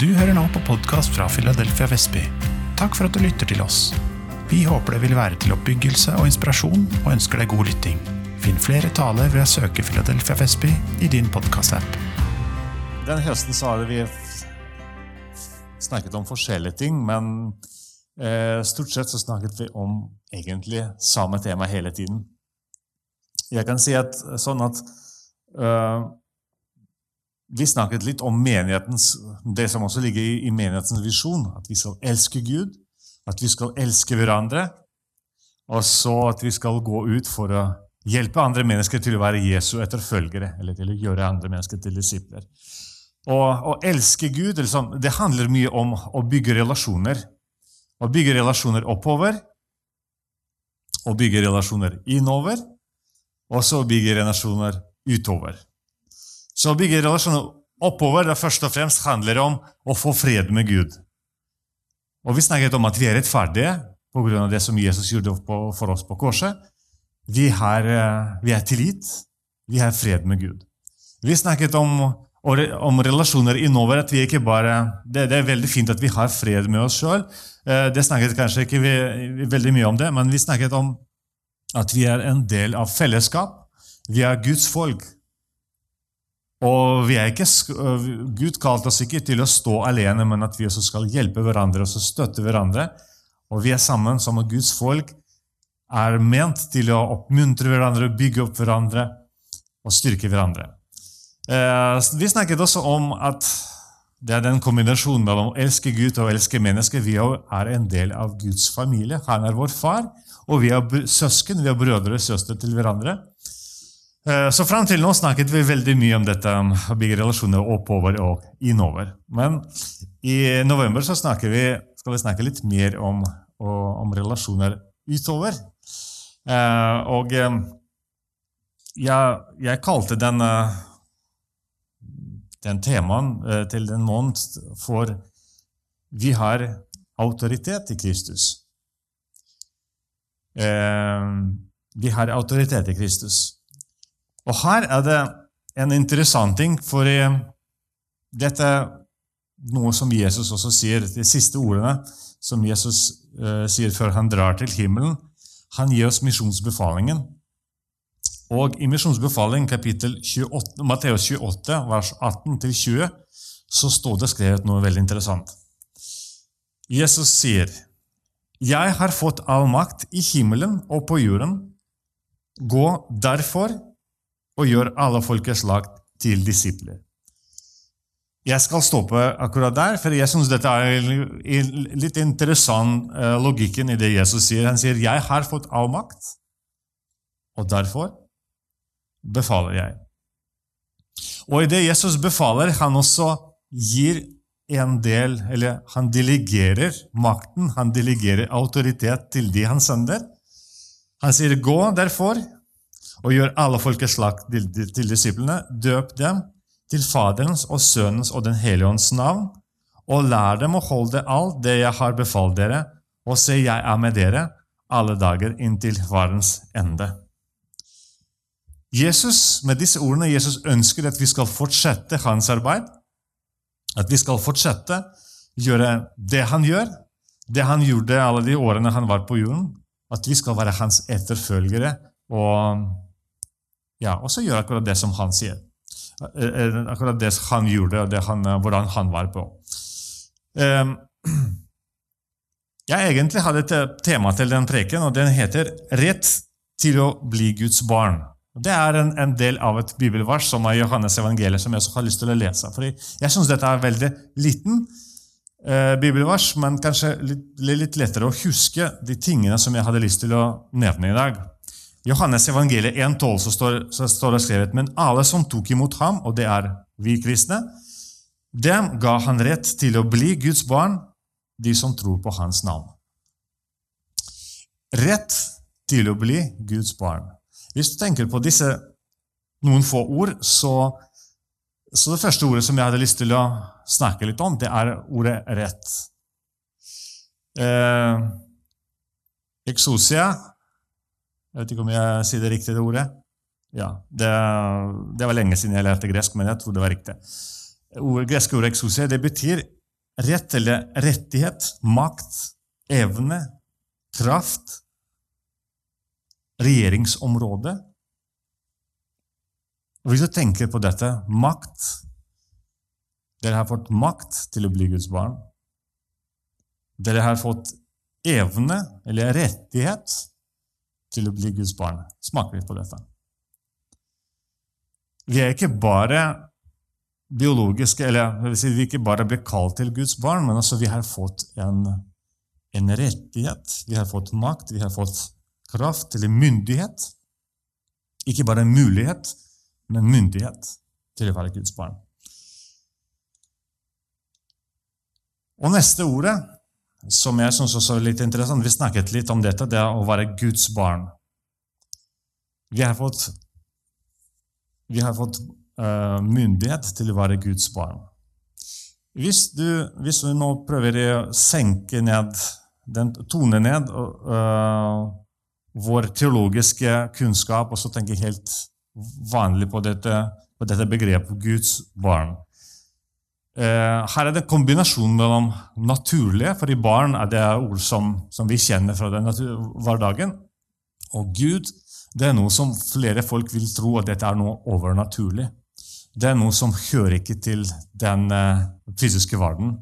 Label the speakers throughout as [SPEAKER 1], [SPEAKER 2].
[SPEAKER 1] Du hører nå på podkast fra Philadelphia Vestby. Takk for at du lytter til oss. Vi håper det vil være til oppbyggelse og inspirasjon, og ønsker deg god lytting. Finn flere taler ved å søke Philadelphia Vestby i din podkast-app.
[SPEAKER 2] Den høsten så har vi snakket om forskjellige ting, men eh, stort sett så snakket vi om egentlig samme tema hele tiden. Jeg kan si at sånn at eh, vi snakket litt om menighetens, det som også ligger i, i menighetens visjon, at vi skal elske Gud, at vi skal elske hverandre, og så at vi skal gå ut for å hjelpe andre mennesker til å være Jesu etterfølgere, eller til å gjøre andre mennesker til disipler. Å elske Gud liksom, det handler mye om å bygge relasjoner. Å bygge relasjoner oppover, å bygge relasjoner innover, og så bygge relasjoner utover. Så å bygge relasjoner oppover det først og fremst handler om å få fred med Gud. Og Vi snakket om at vi er rettferdige pga. det som Jesus gjorde for oss på korset. Vi har, eh, vi har tillit. Vi har fred med Gud. Vi snakket om, om relasjoner innover. at vi ikke bare, det, det er veldig fint at vi har fred med oss sjøl. Det snakket kanskje ikke vi, veldig mye om det, men vi snakket om at vi er en del av fellesskap. Vi er Guds folk. Og vi er ikke, øh, Gud kalte oss ikke til å stå alene, men at vi også skal hjelpe hverandre og støtte hverandre. Og vi er sammen som Guds folk er ment til å oppmuntre hverandre, bygge opp hverandre og styrke hverandre. Eh, Vi snakket også om at det er den kombinasjonen mellom å elske Gud og å elske mennesker. Vi er en del av Guds familie. Han er vår far, og vi er søsken, vi er brødre og søstre til hverandre. Eh, Så fram til nå snakket vi veldig mye om dette å bygge relasjoner oppover og innover. Men i november så vi, skal vi snakke litt mer om, om relasjoner utover. Eh, Og eh, jeg, jeg kalte den, den temaen til den måneden for 'Vi har autoritet i Kristus'. Vi har autoritet i Kristus. Og her er det en interessant ting, for dette er noe som Jesus også sier, de siste ordene som Jesus uh, sier før han drar til himmelen. Han gir oss misjonsbefalingen. Og i misjonsbefalingen, kapittel 28, Matteus 28, vers 18-20, så står det skrevet noe veldig interessant. Jesus sier, 'Jeg har fått all makt i himmelen og på jorden.' Gå derfor og gjør alle folkeslag til disipler. Jeg skal stoppe akkurat der, for jeg syns dette er litt interessant eh, logikken i det Jesus sier. Han sier 'Jeg har fått avmakt, makt', og derfor befaler jeg. Og i det Jesus befaler, han også gir en del, eller han delegerer makten, han delegerer autoritet til de han sender. Han sier 'gå derfor' og gjør alle folkeslag til, til, disiplene. Døp dem til Faderens og Sønnens og Den hellige ånds navn, og lær dem å holde alt det jeg har befalt dere, og se, jeg er med dere alle dager inntil verdens ende. Jesus, Med disse ordene Jesus ønsker at vi skal fortsette hans arbeid, at vi skal fortsette gjøre det han gjør, det han gjorde alle de årene han var på jorden, at vi skal være hans etterfølgere og ja, også gjør akkurat det som han sier. Eh, eh, Akkurat det han gjorde, og eh, hvordan han var på. Eh, Jeg egentlig hadde et tema til den preken, og den heter 'Rett til å bli Guds barn'. Det er en, del av et bibelvers som er Johannes evangeliet, som jeg også har lyst til å lese. Fordi jeg syns dette er veldig liten eh, bibelvers, men kanskje litt lettere å huske de tingene som jeg hadde lyst til å nevne i dag. Johannes evangeliet 1,12 så står, det skrevet Men alle som tok imot ham, og det er vi kristne, dem ga han rett til å bli Guds barn, de som tror på hans navn. Rett til å bli Guds barn. Hvis du tenker på disse noen få ord, så, så det første ordet som jeg hadde lyst til å snakke litt om, det er ordet rett. Eh, exosia Jeg vet ikke om jeg sier det riktige ordet. Ja, det, det var lenge siden jeg lærte gresk, men jeg tror det var riktig. Greske ordet exosia det betyr rett eller rettighet, makt, evne, kraft, regjeringsområde. Hvis du tenker på dette makt Dere har fått makt til å bli Guds barn. Dere har fått evne, eller rettighet, til å bli Guds barn. Smaker litt på dette. Vi er ikke bare biologiske, eller si, vi ikke bare blir kalt til Guds barn, men altså vi har fått en, en rettighet. Vi har fått makt, vi har fått kraft eller myndighet. Ikke bare mulighet, men myndighet til å være Guds barn. Og neste ordet, som jeg syns også er litt interessant Vi snakket litt om dette, det er å være Guds barn. Vi har fått, vi har fått uh, myndighet til å være Guds barn. Hvis du, hvis du nå prøver å senke ned, den, tone ned uh, vår teologiske kunnskap, og så tenke helt vanlig på dette, på dette begrepet Guds barn. Eh, her er det en kombinasjon mellom naturlige, for i barn er det ord som, som vi kjenner fra den hverdagen, og Gud. Det er noe som flere folk vil tro at dette er noe overnaturlig. Det er noe som hører ikke til den eh, fysiske verden.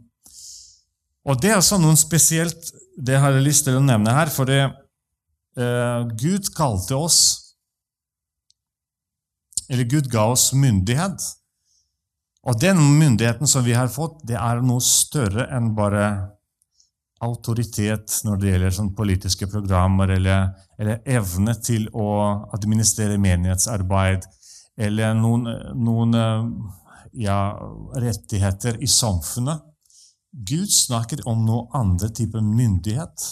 [SPEAKER 2] Og det er også noe spesielt det har jeg lyst til å nevne her, for eh, Gud kalte oss eller Gud ga oss myndighet. Og den myndigheten som vi har fått, det er noe større enn bare autoritet når det gjelder sånn politiske programmer, eller, eller, evne til å administrere menighetsarbeid, eller noen, noen ja, rettigheter i samfunnet. Gud snakker om noe andre type myndighet,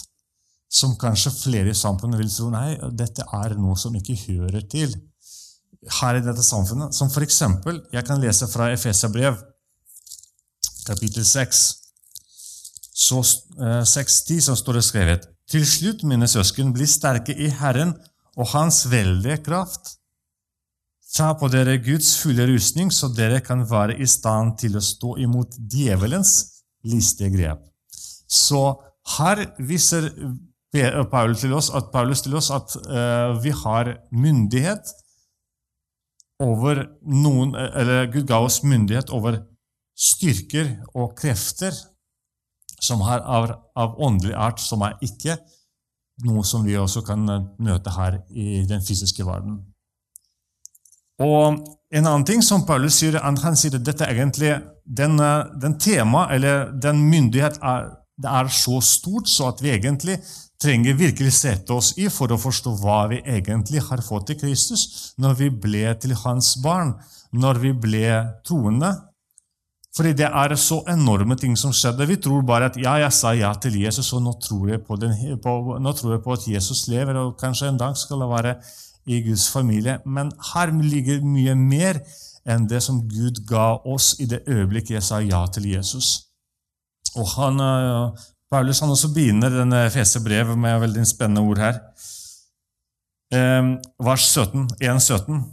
[SPEAKER 2] som kanskje flere i samfunnet vil tro nei, dette er noe som ikke hører til her i dette samfunnet. Som for eksempel, jeg kan lese fra Efesia-brev, kapittel 6, så 6.10, eh, som står det skrevet. Til slutt, mine søsken, bli sterke i Herren og Hans veldige kraft. Ta på dere Guds fulle rustning, så dere kan være i stand til å stå imot djevelens listige grep. Så her viser Paulus til oss at, Paulus til oss at uh, vi har myndighet over noen Eller oss myndighet over styrker og krefter som er av, av åndelig art, som er ikke noe som vi også kan møte her i den fysiske verden. Og En annen ting som Paulus sier, han sier at dette egentlig, den, den tema, eller den myndighet, er, det er så stort så at vi egentlig trenger virkelig sette oss i for å forstå hva vi egentlig har fått i Kristus når vi ble til hans barn, når vi ble troende. Fordi det er så enorme ting som skjedde. Vi tror bare at ja, jeg sa ja til Jesus, og nå tror jeg på, den, på, tror jeg på at Jesus lever, og kanskje en dag skal jeg være i Guds familie. Men her ligger mye mer enn det som Gud ga oss i det øyeblikket jeg sa ja til Jesus. Og han, Paulus han også begynner denne fese brev med veldig spennende ord her. Eh, vers 17, 17.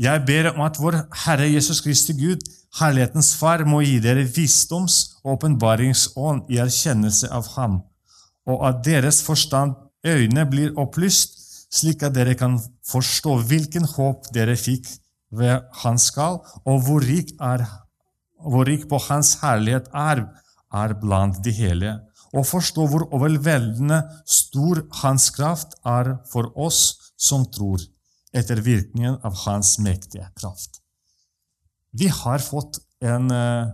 [SPEAKER 2] Jeg ber om at vår Herre Jesus Kristi Gud, Herlighetens Far, må gi dere visdoms- og åpenbaringsånd i erkjennelse av Ham, og at deres forstand, øyne, blir opplyst, slik at dere kan forstå hvilken håp dere fikk ved Hans skall, og hvor rik, er, hvor rik på Hans herlighet er, er blant de hele og forstå hvor overveldende stor hans kraft er for oss som tror, etter virkningen av hans mektige kraft. Vi har fått en uh,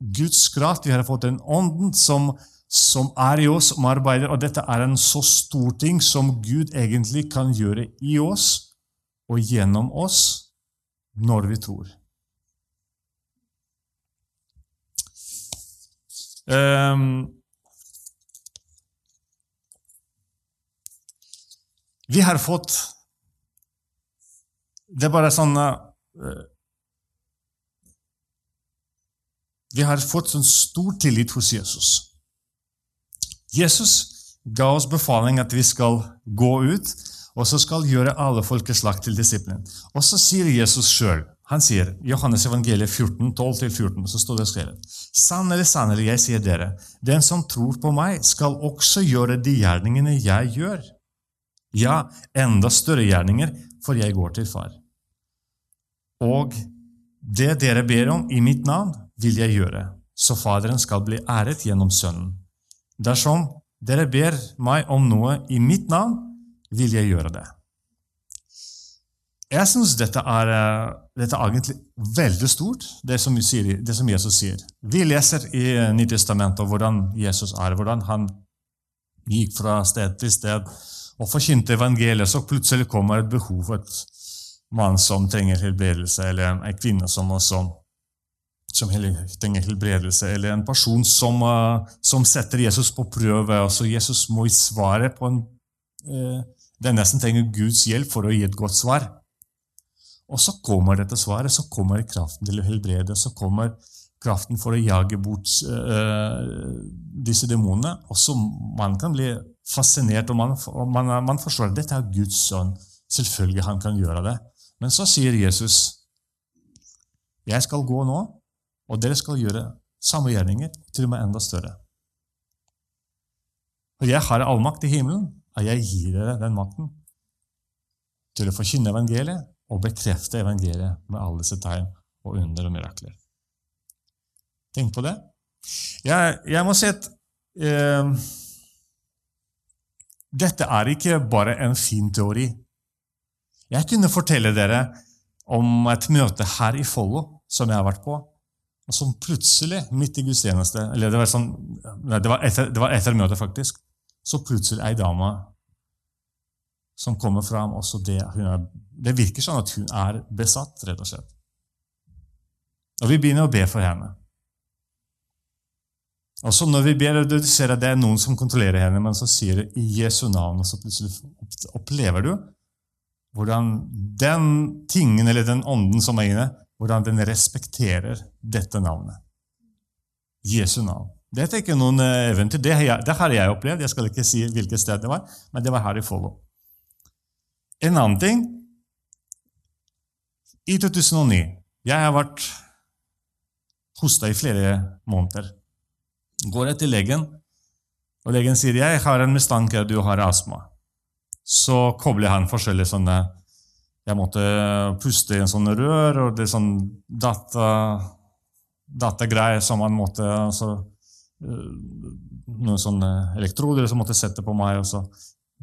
[SPEAKER 2] Guds kraft, vi har fått en ånden som, som er i oss, som arbeider, og dette er en så stor ting som Gud egentlig kan gjøre i oss og gjennom oss når vi tror. Um, vi har fått Det er bare sånn uh, Vi har fått sånn stor tillit hos Jesus. Jesus ga oss befaling at vi skal gå ut og så skal gjøre alle folkeslag til disiplin. Og så sier Jesus sjøl Han sier, Johannes evangeliet 14, 12-14, så står det skrevet Sannelig, sannelig, jeg sier dere, den som tror på meg, skal også gjøre de gjerningene jeg gjør. Ja, enda større gjerninger, for jeg går til far. Og det dere ber om i mitt navn, vil jeg gjøre, så Faderen skal bli æret gjennom Sønnen. Dersom dere ber meg om noe i mitt navn, vil jeg gjøre det. Jeg syns dette, eh, dette, er egentlig veldig stort, det som, sier, det som, Jesus sier. Vi leser i Nytestamentet hvordan Jesus er, hvordan han gikk fra sted til sted og forkynte evangeliet. Så plutselig kommer et behov for et mann som trenger helbredelse, eller en kvinne som som, som trenger helbredelse, eller en person som, uh, som, setter Jesus på prøve. og så Jesus må svare på en uh, Den nesten trenger Guds hjelp for å gi et godt svar. Og så kommer dette svaret, så kommer kraften til å helbrede, så kommer kraften for å jage bort uh, disse demonene. Og så man kan bli fascinert, og man, og man, man forstår at dette er Guds sønn. Selvfølgelig han kan gjøre det. Men så sier Jesus, 'Jeg skal gå nå, og dere skal gjøre samme gjerninger, til og med enda større.' For jeg har allmakt i himmelen, og jeg gir dere den makten til å forkynne evangeliet og bekrefte evangeliet med alle disse tegn og under og mirakler. Tenk på det. Jeg, jeg må si at eh, dette er ikke bare en fin teori. Jeg kunne fortelle dere om et møte her i Follo som jeg har vært på, og som plutselig, midt i gudstjeneste eller det var, sånn, nei, det var, etter, det var etter møtet, faktisk, så plutselig ei dame som kommer fram. Også det, er, det virker sånn at hun er besatt, rett og slett. Og vi begynner å be for henne. Og så når vi ber, du ser at det er noen som kontrollerer henne, men så sier det i Jesu navn, og så plutselig opplever du hvordan den tingen eller den ånden som er inne, hvordan den respekterer dette navnet. Jesu navn. Dette er ikke noen eh, eventyr. Det, det har jeg opplevd. Jeg skal ikke si hvilket sted det var, men det var her i Follo. En annen ting I 2009 Jeg har vært hosta i flere måneder. Går jeg til legen, og legen sier jeg har en mistanke at du har astma. Så kobler han forskjellige sånne Jeg måtte puste i en sånn rør, og det er sånn data, datagreier som man måtte altså, Noen sånne elektroder som måtte sette på meg. og så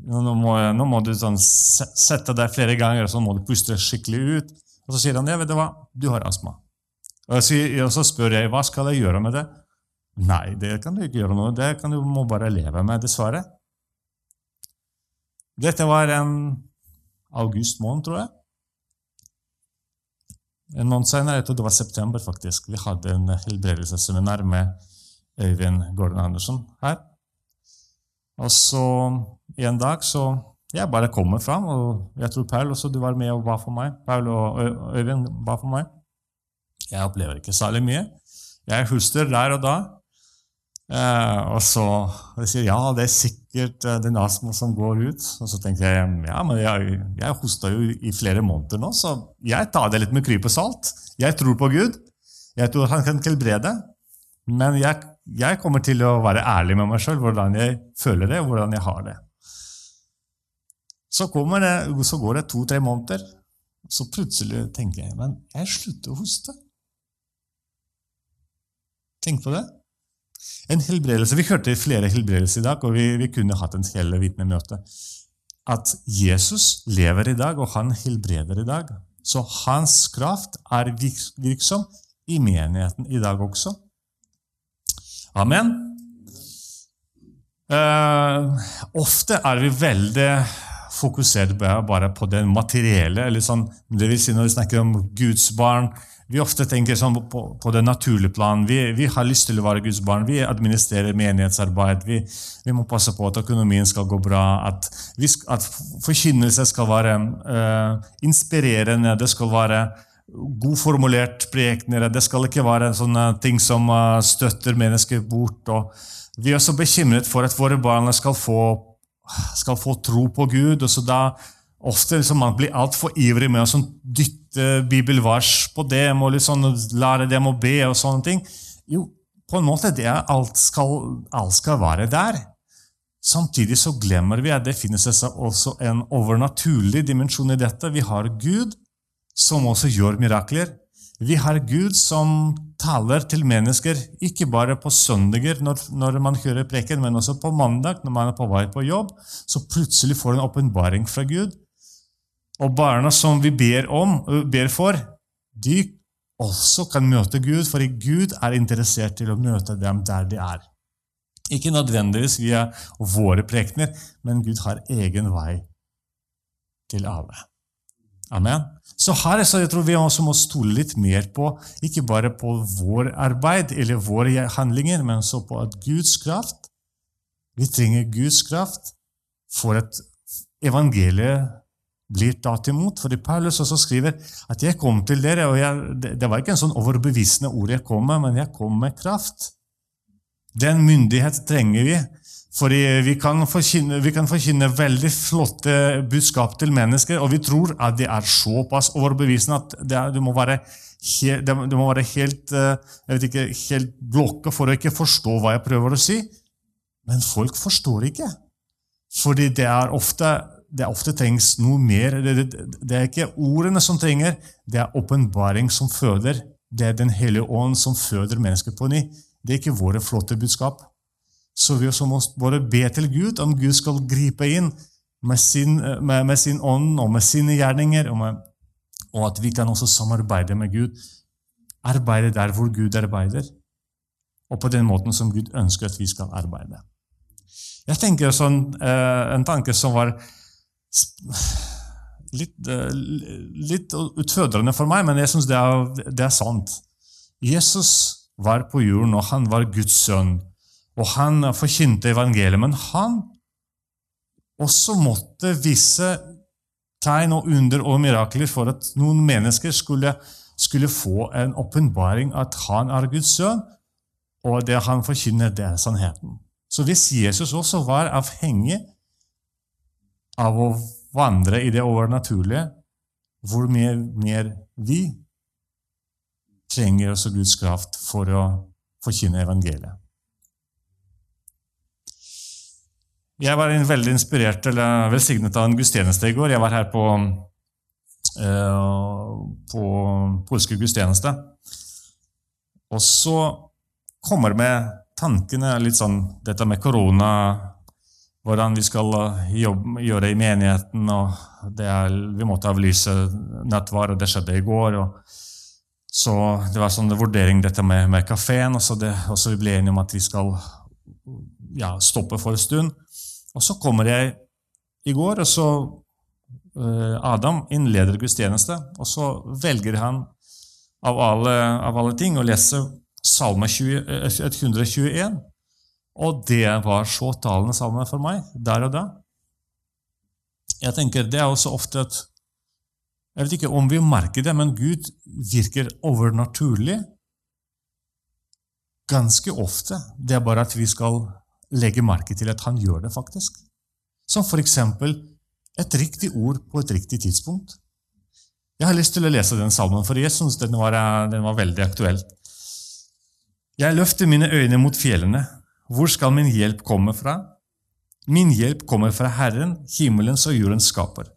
[SPEAKER 2] nå må, nå må du sånn, sette deg flere ganger, og så må du puste skikkelig ut. Og så sier han ja, vet du hva, du har astma. Og, sier, og så spør jeg hva skal jeg gjøre med det. Nei, det kan du ikke gjøre noe Det kan du må bare leve med, dessverre. Dette var en august måned, tror jeg. En måned senere, jeg tror det var september, faktisk, vi hadde en helbredelsesseminar med Øyvind Gordon Andersen her. Og så en dag så jeg bare kommer fram, og jeg tror Paul også du var med og ba for meg. Paul og Øyvind ba for meg. Jeg opplever ikke særlig mye. Jeg husker der og da. Eh, og så jeg sier ja, det er sikkert eh, den astma som går ut. Og så tenker jeg ja, men jeg, jeg hosta jo i flere måneder nå, så jeg tar det litt med klype salt. Jeg tror på Gud. Jeg tror han kan helbrede. Men jeg, jeg, kommer til å være ærlig med meg sjøl, hvordan jeg føler det, hvordan jeg har det. Så, det, så går det to-tre måneder, så plutselig tenker jeg men jeg slutter å hoste. Tenk på det. En helbredelse, Vi hørte flere helbredelser i dag, og vi, vi kunne hatt en hele vitnemøte. At Jesus lever i dag, og han helbreder i dag. Så hans kraft er virksom i menigheten i dag også. Amen. Uh, ofte er vi veldig fokusert bare på det materielle. eller sånn, det vil si Når vi snakker om Guds barn, vi ofte tenker sånn på, på det naturlige plan. Vi, vi, har lyst til å være Guds barn. Vi administrerer menighetsarbeid. Vi, vi må passe på at økonomien skal gå bra, at, at forkynnelse skal være uh, inspirerende. det skal være god formulert. Det skal ikke være sånne ting som uh, støtter mennesker bort. Og vi er også bekymret for at våre barn skal få, skal få tro på Gud. og så da ofte liksom, man blir altfor ivrig med å sånn, dytte bibelvers på dem og liksom, lære dem å be og sånne ting. Jo, på en måte det er alt skal, alt skal være der. Samtidig så glemmer vi at det finnes også en overnaturlig dimensjon i dette. Vi har Gud, som også gjør mirakler. Vi har Gud som taler til mennesker, ikke bare på søndager når, når man hører preken, men også på mandag når man er på vei på jobb. Så plutselig får en åpenbaring fra Gud. Og barna som vi ber, om, ber for, de også kan møte Gud, fordi Gud er interessert til å møte dem der de er. Ikke nødvendigvis via våre prekener, men Gud har egen vei til alle. Amen. Så her så jeg tror vi også må stole litt mer på ikke bare på vår arbeid eller våre handlinger, men også på at Guds kraft Vi trenger Guds kraft for at evangeliet blir tatt imot. Fordi Paulus også skriver at 'jeg kom til dere', og jeg, det var ikke en sånn overbevisende ord jeg kom med, men jeg kom med kraft. Den myndighet trenger vi. Fordi vi kan, forkynne, vi kan forkynne veldig flotte budskap til mennesker, og vi tror at det er såpass overbevisende at det, det må være helt, det må være helt, eh, jeg vet ikke, helt blokka for å ikke forstå hva jeg prøver å si. Men folk forstår ikke. Fordi det er ofte, det ofte trengs noe mer. Det, det, det, er ikke ordene som trenger, det er åpenbaring som føder. Det er Den hellige ånd som føder mennesker på ny. Det er ikke våre flotte budskap. Så vi også må bare be til Gud om Gud skal gripe inn med sin, med, med sin ånd og med sine gjerninger, og, med, og, at vi kan også samarbeide med Gud. Arbeide der hvor Gud arbeider, og på den måten som Gud ønsker at vi skal arbeide. Jeg tenker sånn, eh, En tanke som var litt, eh, litt utfordrende for meg, men jeg syns det, det, er sant. Jesus var på jorden, og han var Guds sønn. Og han forkynte evangeliet. Men han også måtte vise tegn og under og mirakler for at noen mennesker skulle, skulle få en åpenbaring at han er Guds sønn, og det han forkynner, det er sannheten. Så hvis Jesus også var avhengig av å vandre i det overnaturlige, hvor mye mer vi trenger også Guds kraft for å forkynne evangeliet. Jeg var veldig inspirert eller velsignet av en gudstjeneste i går. Jeg var her på, eh, på polske gudstjeneste. Og så kommer med tankene litt sånn dette med korona, hvordan vi skal jobbe, gjøre det i menigheten. og er, Vi måtte avlyse nattverd, og det skjedde i går. og så det var sånn vurdering dette med, med kafeen, og så vi ble enige om at vi skal ja, stoppe for en stund. Og så kommer jeg i går, og så uh, Adam innleder gudstjeneste, og så velger han av alle, av alle ting å lese Salme 20, 121. Eh, og det var så talende salme for meg der og da. Jeg tenker Det er også ofte at jeg vet ikke om vi merker det, men Gud virker overnaturlig ganske ofte. Det er bare at vi skal legge merke til at han gjør det, faktisk. Som eksempel et riktig ord på et riktig tidspunkt. Jeg har lyst til å lese den salmen, for jeg syns den, den, var veldig aktuell. Jeg løfter mine øyne mot fjellene. Hvor skal min hjelp komme fra? Min hjelp kommer fra Herren, himmelens og jordens skaper.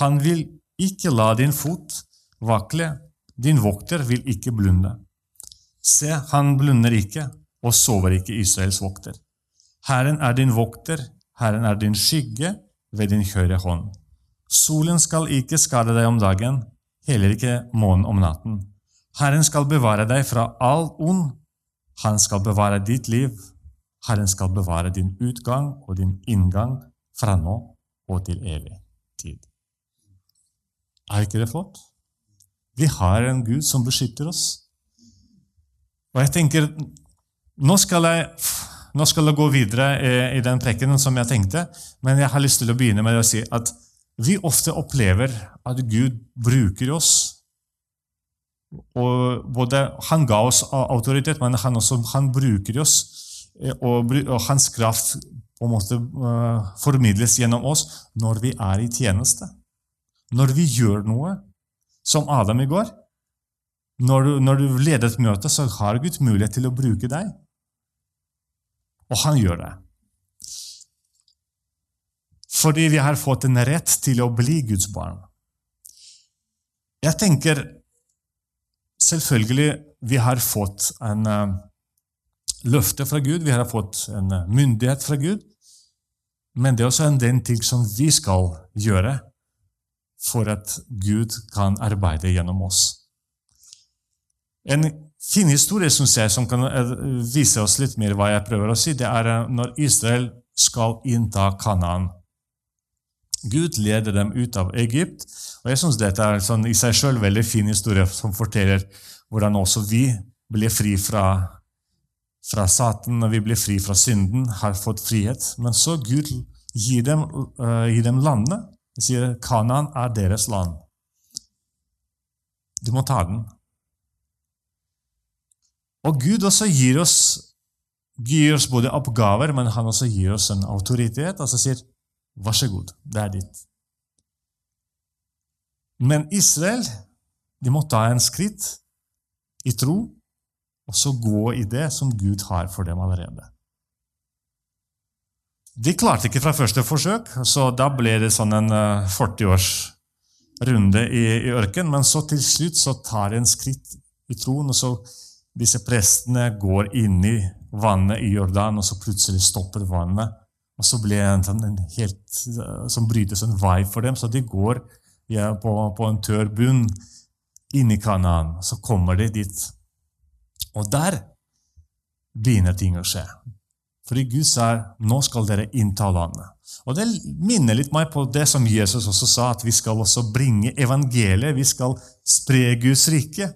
[SPEAKER 2] Han vil ikke la din fot vakle, din vokter vil ikke blunde. Se, han blunder ikke og sover ikke Israels vokter. Herren er din vokter, Herren er din skygge ved din høyre hånd. Solen skal ikke skade deg om dagen, heller ikke månen om natten. Herren skal bevare deg fra all ond. Han skal bevare ditt liv. Herren skal bevare din utgang og din inngang fra nå og til evig tid. Er ikke det flott? Vi har en Gud som beskytter oss. Og jeg tenker, Nå skal jeg, nå skal jeg gå videre i den prekenen som jeg tenkte, men jeg har lyst til å begynne med å si at vi ofte opplever at Gud bruker oss. Og både, han ga oss autoritet, men han, også, han bruker oss, eh, og, og hans kraft på en måte uh, formidles gjennom oss når vi er i tjeneste. når vi gjør noe, som Adam i går når du, når du leder et møte, så har Gud mulighet til å bruke deg. Og han gjør det. Fordi vi har fått en rett til å bli Guds barn. Jeg tenker selvfølgelig vi har fått en uh, løfte fra Gud, vi har fått en uh, myndighet fra Gud. Men det er også en den ting som vi skal gjøre for at Gud kan arbeide gjennom oss. En fin historie synes jeg, som kan eh, vise oss litt mer hva jeg prøver å si, det er eh, når Israel skal innta Kanaan. Gud leder dem ut av Egypt. og Jeg syns dette er sånn, i seg selv veldig fin historie som forteller hvordan også vi blir fri fra, fra Satan, og vi blir fri fra synden, har fått frihet. Men så Gud gir dem, uh, gir dem landet. Han sier Kanaan er deres land. Du må ta den. Og Gud også gir oss, gir oss både oppgaver, men han også gir oss en autoritet. Altså sier, 'Vær så god, det er ditt'. Men Israel de må ta en skritt i tro, og så gå i det som Gud har for dem allerede. De klarte ikke fra første forsøk, så da ble det sånn en 40-årsrunde i, i ørkenen. Men så til slutt så tar de en skritt i troen, og så disse prestene går inn i vannet i Jordan, og så plutselig stopper vannet. Og så blir det en, sånn en helt, som brytes en vei for dem, så de går ja, på, på, en tørr bunn inn i Kanaan. Så kommer de dit. Og der begynner ting å skje. Fordi Gud sa nå skal dere innta landet. Og Det minner litt meg på det som Jesus også sa, at vi skal også bringe evangeliet. Vi skal spre Guds rike.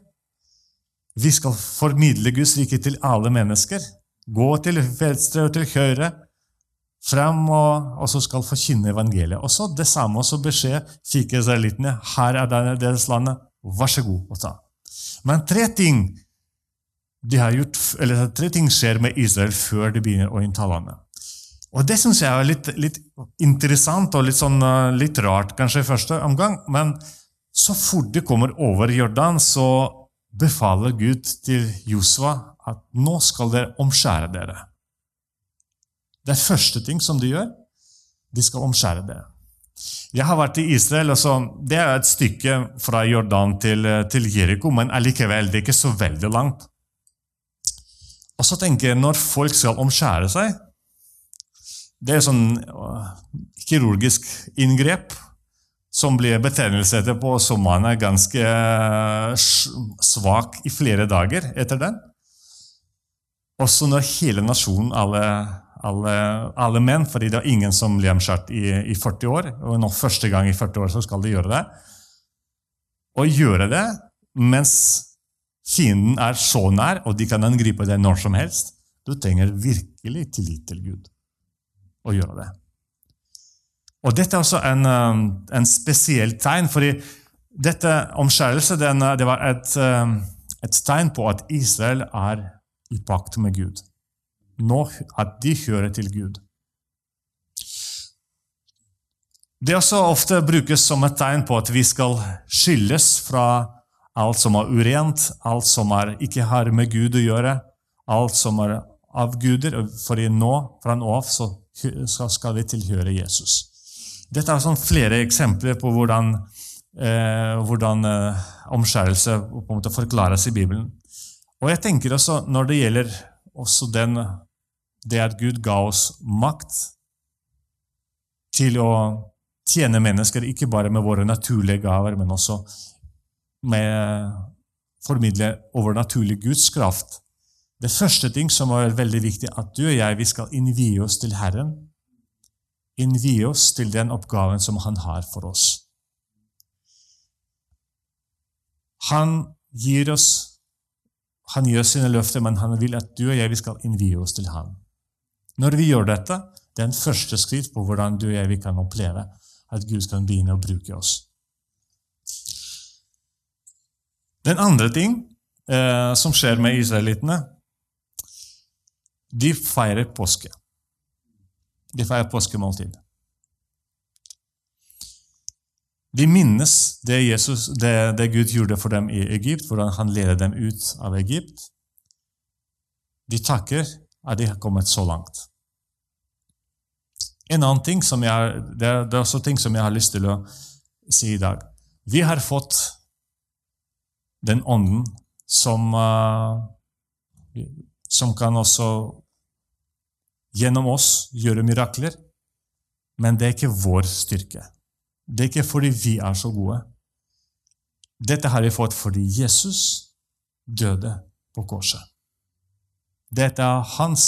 [SPEAKER 2] Vi skal formidle Guds rike til alle mennesker. Gå til venstre og til høyre, frem og, og så skal forkynne evangeliet. Og så Det samme også beskjed fikk israelittene. Her er deres landet. Vær så god å ta. Men tre ting, gjort, eller tre ting skjer med Israel før de begynner å innta landet. Og Det syns jeg er litt, litt, interessant og litt, sånn, litt rart kanskje i første omgang. Men så fort de kommer over Jordan, så befaler Gud til Josua at nå skal dere omskjære dere. Det er første ting som de gjør. De skal omskjære dere. Jeg har vært i Israel. og Det er et stykke fra Jordan til, til Jeriko, men allikevel det er ikke så veldig langt. Og så tenker jeg, Når folk skal omskjære seg Det er sånn kirurgisk inngrep som blir betennelse etterpå, så man er ganske eh, svak i flere dager etter den. Også når hele nasjonen, alle, alle, alle menn, fordi det er ingen som blir omskjært i, i, 40 år, og nå første gang i 40 år så skal de gjøre det. Å gjøre det mens fienden er så nær, og de kan angripe deg når som helst, du trenger virkelig tillit til Gud å gjøre det. Og Dette er også en, um, en spesiell tegn, fordi dette omskjærelse det var et, um, et, tegn på at Israel er i pakt med Gud. Nå at de hører til Gud. Det også ofte brukes som et tegn på at vi skal skilles fra alt som er urent, alt som er, ikke har med Gud å gjøre, alt som er av guder. For nå, fra nå av, så skal vi tilhøre Jesus. Dette er sånn flere eksempler på hvordan, eh, hvordan eh, omskjærelse på en måte forklares i Bibelen. Og jeg tenker også når det gjelder også den, det at Gud ga oss makt til å tjene mennesker, ikke bare med våre naturlige gaver, men også med formidle overnaturlig Guds kraft. Det første ting som er veldig viktig, at du og jeg vi skal innvie oss til Herren innvie oss til den oppgaven som han har for oss. Han gir oss han gir sine løfter, men han vil at du og jeg vi skal innvie oss til ham. Når vi gjør dette, det er en første skritt på hvordan du og jeg vi kan oppleve at Gud kan begynne å bruke oss. Den andre ting eh, som skjer med israelittene, de feirer påske. De feirer påskemåltid. Vi minnes det, Jesus, det, det Gud gjorde for dem i Egypt, hvordan han ledet dem ut av Egypt. Vi takker at de har kommet så langt. En annen ting som jeg, det, er, det er også ting som jeg har lyst til å si i dag. Vi har fått den ånden som, uh, som kan også gjennom oss gjøre mirakler. Men det er ikke vår styrke. Det er ikke fordi vi er så gode. Dette har vi fått fordi Jesus døde på korset. Dette er hans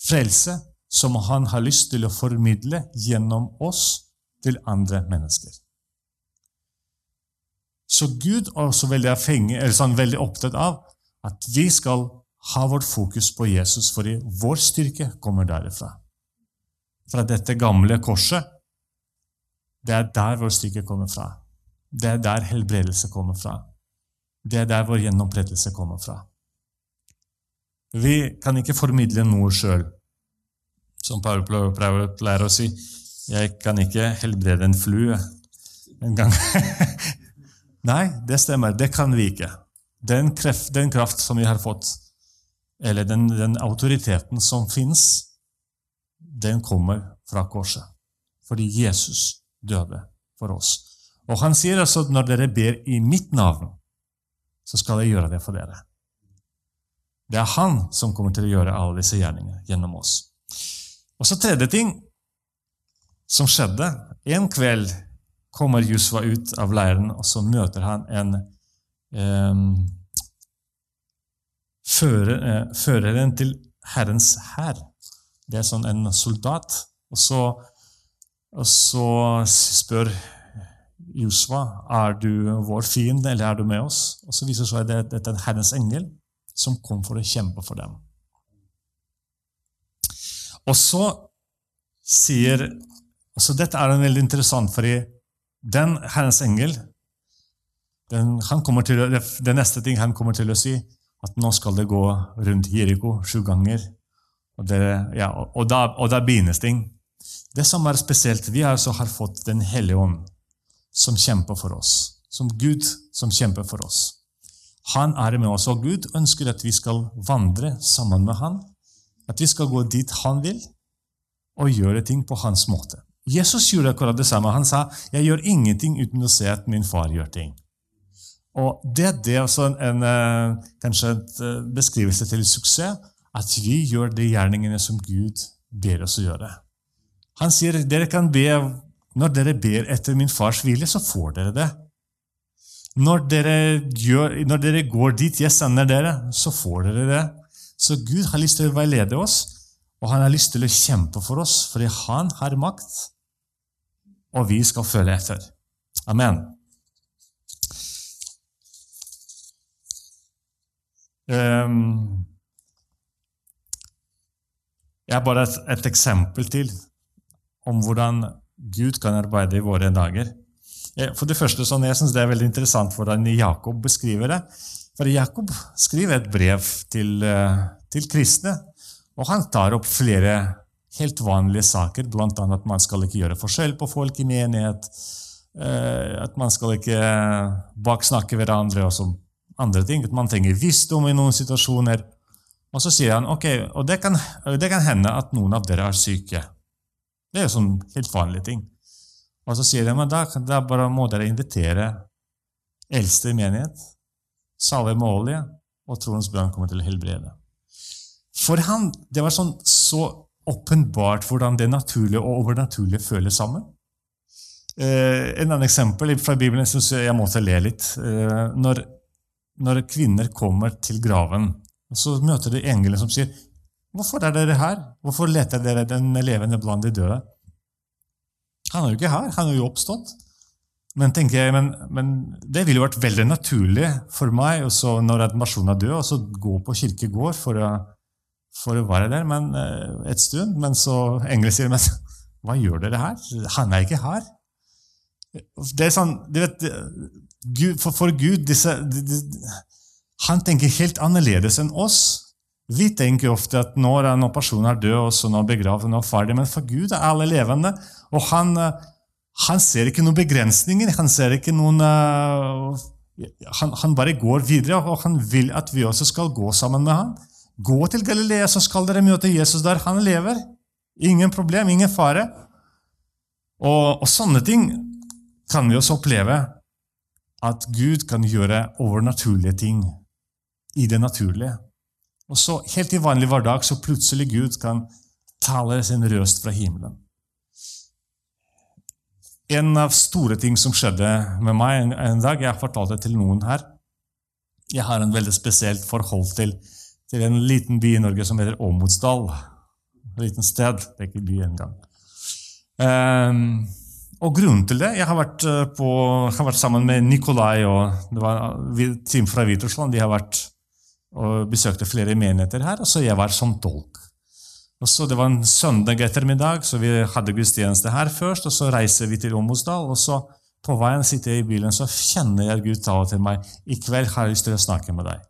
[SPEAKER 2] frelse som han har lyst til å formidle gjennom oss til andre mennesker. Så Gud er også veldig, avhengig, sånn, veldig opptatt av at vi skal ha vårt fokus på Jesus, fordi vår styrke kommer derifra. Fra dette gamle korset. Det er der vår styrke kommer fra. Det er der helbredelse kommer fra. Det er der vår gjenopprettelse kommer fra. Vi kan ikke formidle noe sjøl. Som Paul pleier å si, jeg kan ikke helbrede en flue en gang. Nei, det stemmer. Det kan vi ikke. Den, kreft, den kraft som vi har fått, eller den, den autoriteten som fins, den kommer fra korset. Fordi Jesus døde for oss. Og han sier altså at når dere ber i mitt navn, så skal jeg gjøre det for dere. Det er han som kommer til å gjøre alle disse gjerningene gjennom oss. Og så tredje ting som skjedde. En kveld kommer Jusva ut av leiren, og så møter han en fører, eh, føreren til Herrens hær. Det er sånn en soldat. Og så, og så spør Josva er du vår fiende, eller er du med oss. Og så viser det seg at dette er Herrens engel som kom for å kjempe for dem. Og så sier altså Dette er veldig interessant, fordi den Herrens engel den, til, Det neste ting han kommer til å si, at nå skal det gå rundt Jeriko sju ganger. Og, det, ja, og, da, og da begynnes ting. Det som er spesielt, vi altså har fått Den hellige ånd, som kjemper for oss. Som Gud som kjemper for oss. Han er med oss, og Gud ønsker at vi skal vandre sammen med han. At vi skal gå dit han vil, og gjøre ting på hans måte. Jesus gjorde akkurat det samme. Han sa 'Jeg gjør ingenting uten å se at min far gjør ting'. Og Det, det er også en, en, eh, kanskje en eh, beskrivelse til suksess at vi gjør de gjerningene som Gud ber oss å gjøre. Han sier dere kan be, når dere ber etter min fars vilje, så får dere det. Når dere, gjør, når dere går dit jeg sender dere, så får dere det. Så Gud har lyst til å veilede oss, og han har lyst til å kjempe for oss, fordi han har makt, og vi skal følge etter. Amen. Jeg har bare et, et, eksempel til om hvordan Gud kan arbeide i våre dager. For det første, sånn, Jeg synes det er veldig interessant hvordan Jakob beskriver det. For Jakob skriver et brev til, eh, til kristne, og han tar opp flere helt vanlige saker, bl.a. at man skal ikke gjøre forskjell på folk i menighet, eh, at man skal ikke baksnakke hverandre og så andre ting. At man trenger visdom i noen situasjoner. Og så sier han ok, og det kan, det kan hende at noen av dere er syke. Det er jo sånn helt vanlige ting. Og så sier de men da, da bare må dere invitere eldste i menighet, salve med olje, og troens brann kommer til å helbrede. For han, det var sånn så åpenbart hvordan det naturlige og overnaturlige føles sammen. Eh, en annen eksempel fra Bibelen syns jeg jeg måtte le litt. Eh, når, når kvinner kommer til graven Så møter de engelen som sier, 'Hvorfor er dere her? Hvorfor leter dere den levende blant de døde?' Han er jo ikke her, han er jo oppstått. Men, jeg, men, men det ville jo vært veldig naturlig for meg også når en person er død, å gå på kirkegård for å, for å være der men, eh, et stund. Men så engelen sier men, hva gjør dere her? Han er ikke her. Det er sånn, du vet, for, for Gud disse, disse han tenker helt annerledes enn oss. Vi tenker ofte at når en person er død, og så nå begravet, nå ferdig. Men for Gud er alle levende. Og han, Han ser ikke noen begrensninger. Han ser ikke noen uh, han, han, bare går videre, og han vil at vi også skal gå sammen med ham. Gå til Galilea, så skal dere møte Jesus der han lever. Ingen problem, ingen fare. Og, og sånne ting kan vi også oppleve. At Gud kan gjøre overnaturlige ting i det naturlige. Og så, helt i vanlig hverdag, så plutselig Gud kan tale sin røst fra himmelen. En av store ting som skjedde med meg en, en dag Jeg har fortalt det til noen her. Jeg har en veldig spesielt forhold til, til en liten by i Norge som heter Åmotsdal. Et liten sted. Det er ikke by engang. Um, og grunnen til det Jeg har vært, eh, på, har vært sammen med Nikolai og det var team fra Hviterussland. De har vært og besøkte flere menigheter her, og så jeg var som tolk. Og så Det var en søndag ettermiddag, så vi hadde gudstjeneste her først. og Så reiser vi til Omosdal, og så på veien sitter jeg i bilen så kjenner jeg Gud tale til meg. 'I kveld har jeg lyst til å snakke med deg.'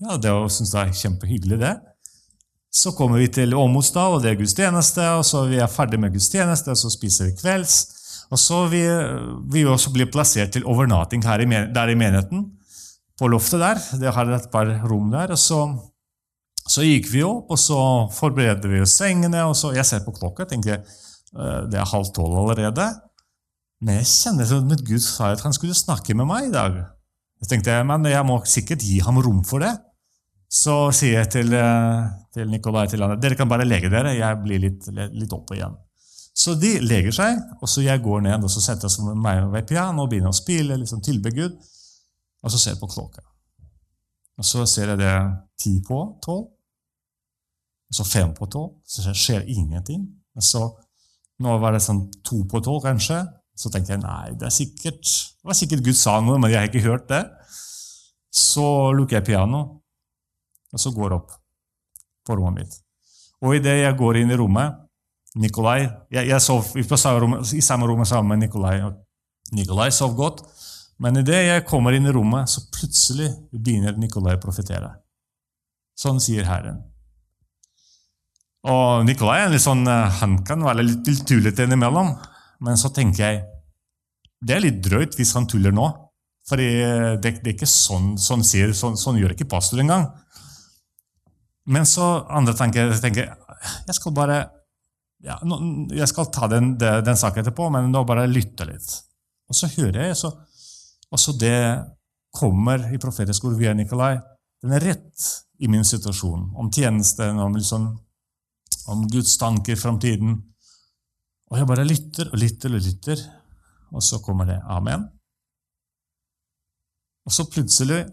[SPEAKER 2] Ja, Det syns jeg er kjempehyggelig, det. Så kommer vi til Åmosdal, og det er gudstjeneste. og Så vi er ferdig med gudstjeneste, og så spiser vi kvelds. Og så vi, vi også blir plassert til overnatting her i, der i menigheten på loftet der. Det har et par rom der. og så, så gikk vi opp, og så forbereder vi oss sengene. og så, Jeg ser på klokka og tenker øh, det er halv tolv allerede. Men jeg kjenner at Gud sa at han skulle snakke med meg i dag. Jeg tenkte, men jeg må sikkert gi ham rom for det. Så sier jeg til, øh, til Nikolai til andre, dere kan bare lege dere, jeg blir litt, litt oppe igjen. Så de leger seg, og så jeg går ned og så setter jeg meg ved pianoet og begynner å spille, liksom tilbe Gud. Og så ser jeg på klokka. Og så ser jeg det ti på tolv. Og så fem på tolv. Så skjer ingenting. Og så, nå var det sånn to på tolv, kanskje. Så tenkte jeg nei, det er sikkert det var sikkert Gud sa noe, men jeg har ikke hørt det. Så lukker jeg pianoet, og så går jeg opp på rommet mitt. Og idet jeg går inn i rommet Nikolai Jeg, jeg sov i samme rommet sammen med Nikolai. Nikolai sov godt. Men idet jeg kommer inn i rommet, så plutselig begynner Nikolai å profetere. Sånn sier Herren. Og Nikolai sånn, eh, han kan være litt tullete innimellom, men så tenker jeg det er litt drøyt hvis han tuller nå. For det, det, er ikke sånn, sånn, sier, sånn, sånn gjør ikke pastor engang. Men så andre tanker jeg tenker jeg skal bare ja, jeg skal ta den, den, den saken etterpå, men nå bare lytte litt. Og så hører jeg, så også det kommer i profetisk ord via Nikolai. Den er rett i min situasjon. Om tjenesten, om, liksom, om Guds tanker i framtiden. Og jeg bare lytter og lytter og lytter, og så kommer det amen. Og så plutselig,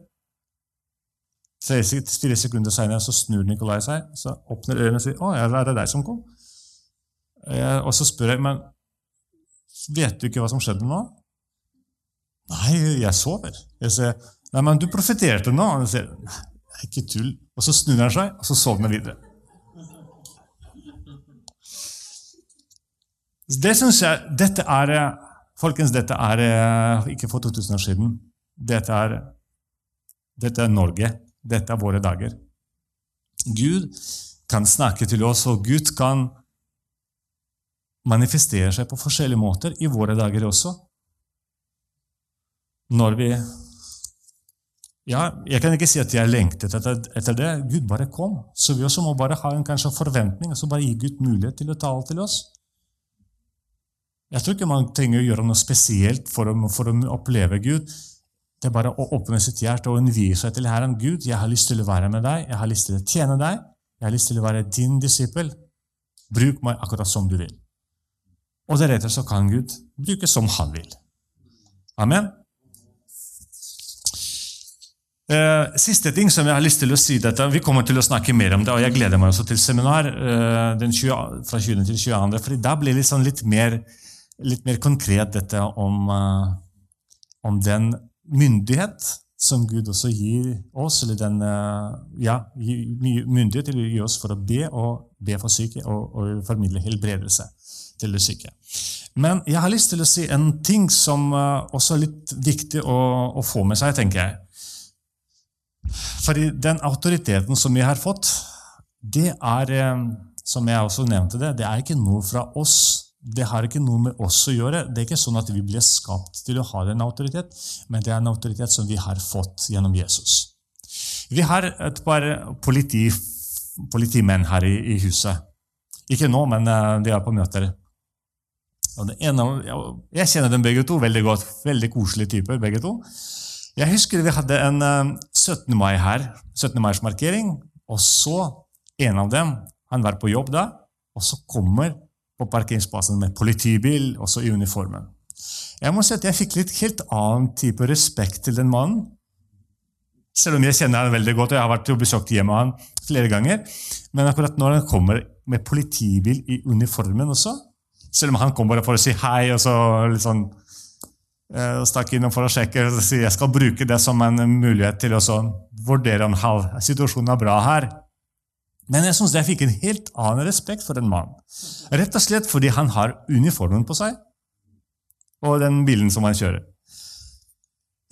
[SPEAKER 2] fire sekunder så snur Nikolai seg, så åpner ørene og sier 'Å, er det deg som kom?' Og så spør jeg, 'Men vet du ikke hva som skjedde nå?' Nei, jeg sover. Jeg sier, nei, men du profeterte nå. Og sier, nei, ikke tull. Og så snur han seg, og så sovner videre. Det syns jeg Dette er Folkens, dette er ikke for 2000 år siden. Dette er, dette er Norge. Dette er våre dager. Gud kan snakke til oss, og Gud kan manifestere seg på forskjellige måter i våre dager også når vi ja, Jeg kan ikke si at jeg lengtet etter, etter, det. Gud bare kom. Så vi også må bare ha en kanskje forventning og så bare gi Gud mulighet til å tale til oss. Jeg tror ikke man trenger å gjøre noe spesielt for å, for å oppleve Gud. Det er bare å åpne sitt hjerte og innvie seg til Herren. Gud, jeg har lyst til å være med deg, jeg har lyst til å tjene deg, jeg har lyst til å være din disippel. Bruk meg akkurat som du vil. Og deretter så kan Gud bruke som han vil. Amen. Uh, siste ting som jeg har lyst til å si dette, Vi kommer til å snakke mer om det, og jeg gleder meg også til seminar uh, 20, fra 20. til 22. for da blir det liksom litt, mer, litt mer konkret dette om, uh, om, den myndighet som Gud også gir oss, eller den ja, myndighet til å gi oss for å be og be for syke og, og formidle helbredelse til de syke. Men jeg har lyst til å si en ting som også er litt viktig å, å få med seg, tenker jeg. Fordi den autoriteten som vi har fått, det er, eh, som jeg også nevnte det, det er ikke noe fra oss. Det har ikke noe med oss å gjøre. Det er ikke sånn at vi blir skapt til å ha den autoritet, men det er en autoritet som vi har fått gjennom Jesus. Vi har et par politi, politimenn her i, i, huset. Ikke nå, men de er på møter. Ene, jeg kjenner dem begge to veldig godt. Veldig koselige typer, begge to. Jeg husker vi hadde en uh, 17. mai her, 17. mai-markering, og så en av dem han var på jobb da, og så kommer på parkeringsplassen med politibil, også i uniformen. Jeg må si at jeg fikk litt helt annen type respekt til den mannen. Selv om jeg kjenner han veldig godt, og jeg har vært besøkt hjemmet han flere ganger. Men akkurat når han kommer med politibil i uniformen også, selv om han kommer for å si hei og så litt sånn eh, stakk innom for å sjekke og si jeg skal bruke det som en mulighet til å vurdere om situasjonen er bra her. Men jeg syns jeg fikk en helt annen respekt for den mannen. Rett og slett fordi han har uniformen på seg, og den bilen som han kjører.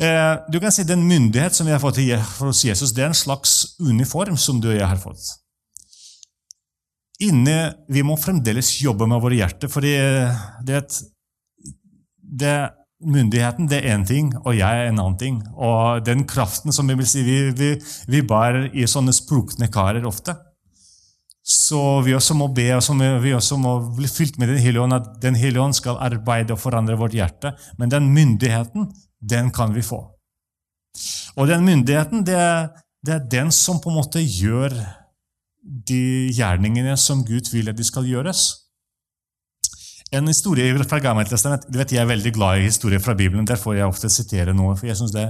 [SPEAKER 2] Eh, du kan si Den myndighet som vi har fått hos Jesus, det er en slags uniform som du og jeg har fått. Inne, Vi må fremdeles jobbe med våre hjerter, for det, det, myndigheten det er én ting, og jeg er en annen ting. Og den kraften som vi vil si, vi, vi, vi bærer i sånne sprukne karer ofte. Så vi også må be, og vi også må bli fylt med Den hellige ånd, at Den hellige ånd skal arbeide og forandre vårt hjerte. Men den myndigheten, den kan vi få. Og den myndigheten, det er, det er den som på en måte gjør de gjerningene som Gud vil at de skal gjøres. En historie fra Gammeltestamentet du vet Jeg er veldig glad i historier fra Bibelen. Der får jeg ofte sitere noe. for jeg synes det,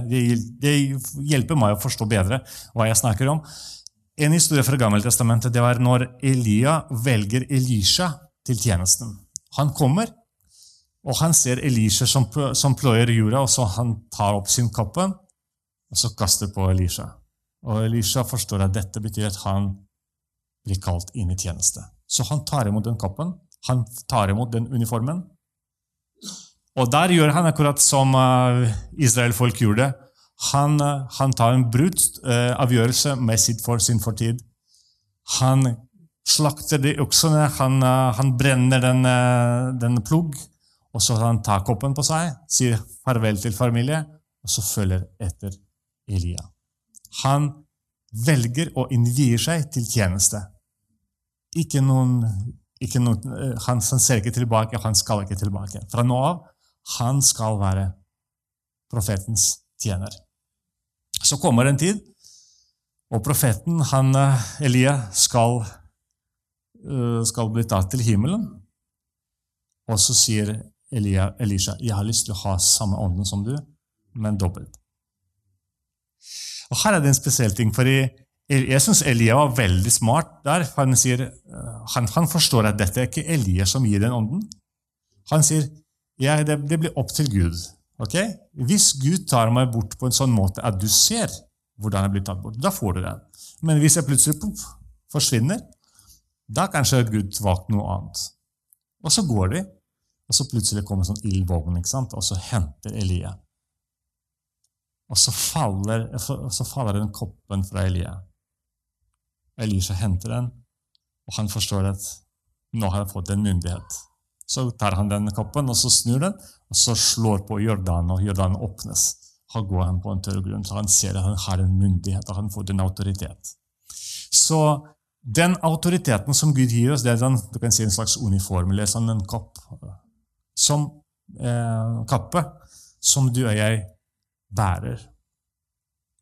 [SPEAKER 2] det hjelper meg å forstå bedre hva jeg snakker om. En historie fra Gammeltestamentet det var når Elia velger Elisha til tjenesten. Han kommer, og han ser Elisha som, som pløyer jorda, og så han tar opp sin kappe og så kaster på Elisha. Og Elisha forstår at dette betyr at han blir kalt inn i tjeneste. Så han tar imot den kappen, han tar imot den uniformen. Og der gjør han akkurat som israelfolk Israel-folk gjorde. Han, eh, han tar en brutt eh, avgjørelse med sitt for, sin fortid. Han slakter de oksene, han, uh, han brenner den, uh, den plugg, og så han tar koppen på seg, sier farvel til familie, og så følger etter Elia. Han velger å innvie seg til tjeneste. Ikke noen, ikke noen, han, han ser ikke tilbake, han skal ikke tilbake. Fra nå av han skal være profetens tjener. Så kommer en tid, og profeten, han, eh, Elia, skal, eh, skal bli tatt til himmelen. Og så sier Elia, Elisha jeg har lyst til å ha samme ånden som du, men dobbelt. Og Her er det en spesiell ting. for Jeg syns Elia var veldig smart der. Han, sier, eh, han, han, forstår at dette er ikke Elia som gir den ånden. Han sier ja, det, det blir opp til Gud. Okay? Hvis Gud tar meg bort på en sånn måte at du ser hvordan jeg blir tatt bort, da får du det. Men hvis jeg plutselig puff, forsvinner, da kanskje Gud valgte noe annet. Og så går de, og så plutselig kommer sånn ildvågen, og så henter Elia. Og så faller, så faller den koppen fra Elia. Elisha henter den, og han forstår at nå har jeg fått en myndighet. Så tar han den koppen, og så snur den, og så slår på Jordan, og Jordan åpnes. Da går han på en tørr grunn, så han ser at han har en myndighet, og han får en autoritet. Så den autoriteten som Gud gir oss, det er den, du kan si en slags uniform, eller sånn en kopp. som, eh, kappe som du og jeg bærer.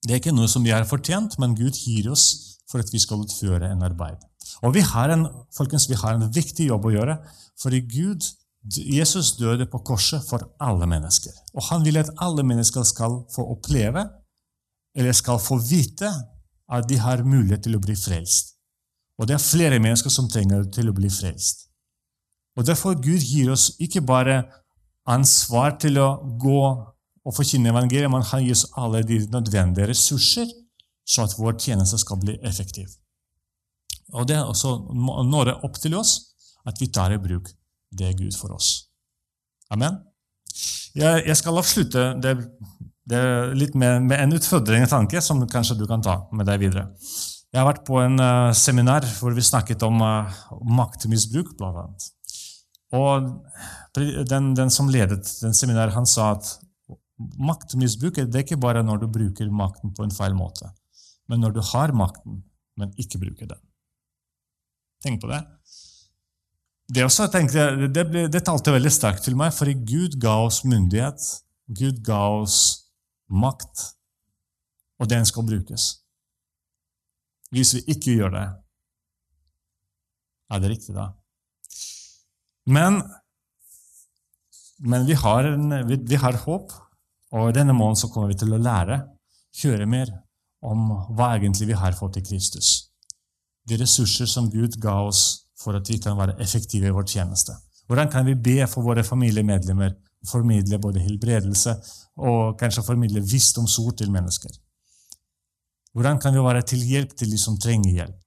[SPEAKER 2] Det er ikke noe som vi har fortjent, men Gud gir oss for at vi skal utføre en arbeid. Og vi har en, folkens, vi har en viktig jobb å gjøre, fordi Gud Jesus døde på korset for alle mennesker. Og han vil at alle mennesker skal få oppleve, eller skal få vite, at de har mulighet til å bli frelst. Og det er flere mennesker som trenger til å bli frelst. Og Derfor Gud gir oss ikke bare ansvar til å gå og forkynne evangeliet, men han gir oss alle de nødvendige ressurser så at vår tjeneste skal bli effektiv. Og Det er også når opp til oss at vi tar i bruk det Gud for oss. Amen. Jeg, jeg skal avslutte det, det litt med, med, en utfordrende tanke som kanskje du kan ta med deg videre. Jeg har vært på en uh, seminar hvor vi snakket om uh, maktmisbruk, blant annet. Og den, den som ledet den seminaret, han sa at maktmisbruk det er ikke bare når du bruker makten på en feil måte, men når du har makten, men ikke bruker den. Tenk på det. Det, også, tenkte, det, ble, det talte veldig sterkt til meg, fordi Gud ga oss myndighet. Gud ga oss makt, og den skal brukes. Hvis vi ikke gjør det, er det riktig da? Men, men vi, har en, vi, vi, har håp, og denne måneden så kommer vi til å lære, høre mer om hva egentlig vi har fått i Kristus. De ressurser som Gud ga oss for at vi kan være effektive i vår tjeneste. Hvordan kan vi be for våre familiemedlemmer, formidle både helbredelse og kanskje formidle visdomsord til mennesker? Hvordan kan vi være til hjelp til de som trenger hjelp?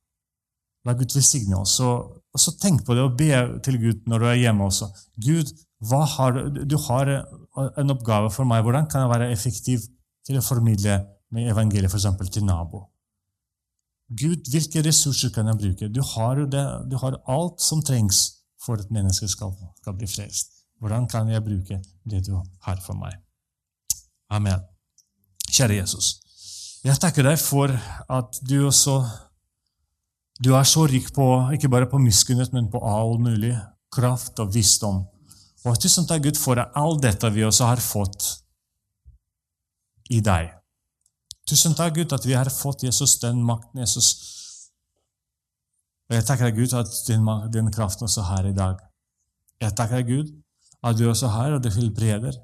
[SPEAKER 2] La Gud velsigne oss. Og, og, så tenk på det og be til Gud når du er hjemme også. Gud, har, du har en oppgave for meg. Hvordan kan jeg være effektiv til å formidle med evangeliet f.eks. til nabo? Gud, hvilke ressurser kan jeg bruke? Du har, det, du har alt som trengs for at mennesket skal, skal bli frelst. Hvordan kan jeg bruke det du har for meg? Amen. Kjære Jesus, jeg takker deg for at du også du er så rik på ikke bare på miskunnhet, men på all mulig kraft og visdom. Og tusen takk, Gud, for all dette vi også har fått i deg. Tusen takk, Gud, at vi har fått Jesus den makten. Jesus. Og jeg takker deg, Gud, at din, din kraft også her i dag. Jeg takker deg, Gud, at du også er her, og du helbreder.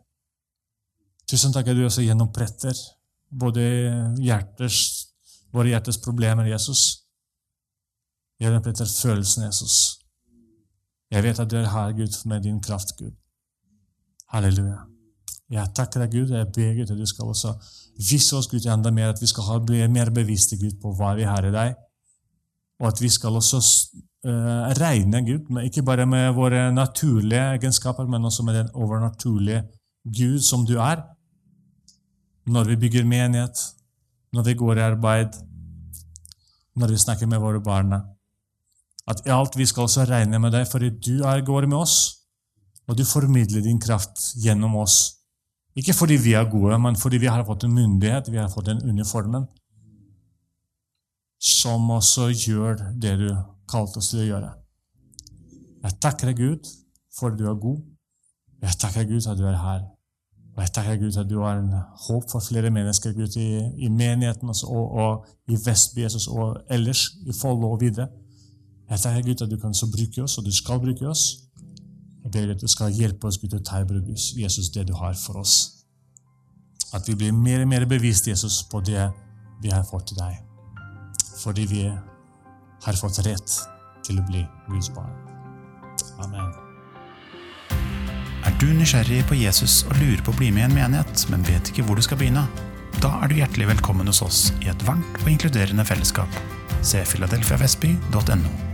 [SPEAKER 2] Tusen takk at du også gjennompretter både hjertes, våre hjertes problemer, Jesus Gjenoppretter følelsen, Jesus. Jeg vet at du er her, Gud, med din kraft, Gud. Halleluja. Jeg takker deg, Gud. og Jeg ber Gud at du skal også vise oss Gud, enda mer, at vi skal bli mer bevisste Gud, på hva vi har i deg. Og at vi skal også uh, regne Gud, ikke bare med våre naturlige egenskaper, men også med den overnaturlige Gud som du er. Når vi bygger menighet, når vi går i arbeid, når vi snakker med våre barn. At i alt vi skal også regne med deg, fordi du er, går med oss, og du formidler din kraft gjennom oss. Ikke fordi vi er gode, men fordi vi har fått en myndighet, vi har fått den uniformen, som også gjør det du kalte oss til å gjøre. Jeg takker deg, Gud, for at du er god. Jeg takker Gud, at du er her. Og jeg takker Gud, at du har en håp for flere mennesker Gud, i, i menigheten også, og, og i Vestby og ellers i Follo og videre. Jeg takker Gud at du kan så bruke oss, og du skal bruke oss. Ber at du skal hjelpe oss Gud, å ta i bruk Jesus, det du har for oss. At vi blir mer og mer bevisst Jesus, på det vi har fått til deg. Fordi vi har fått rett til å bli Guds barn. Amen.
[SPEAKER 1] Er du nysgjerrig på Jesus og lurer på å bli med i en menighet, men vet ikke hvor du skal begynne? Da er du hjertelig velkommen hos oss i et varmt og inkluderende fellesskap. Se filadelfiavestby.no.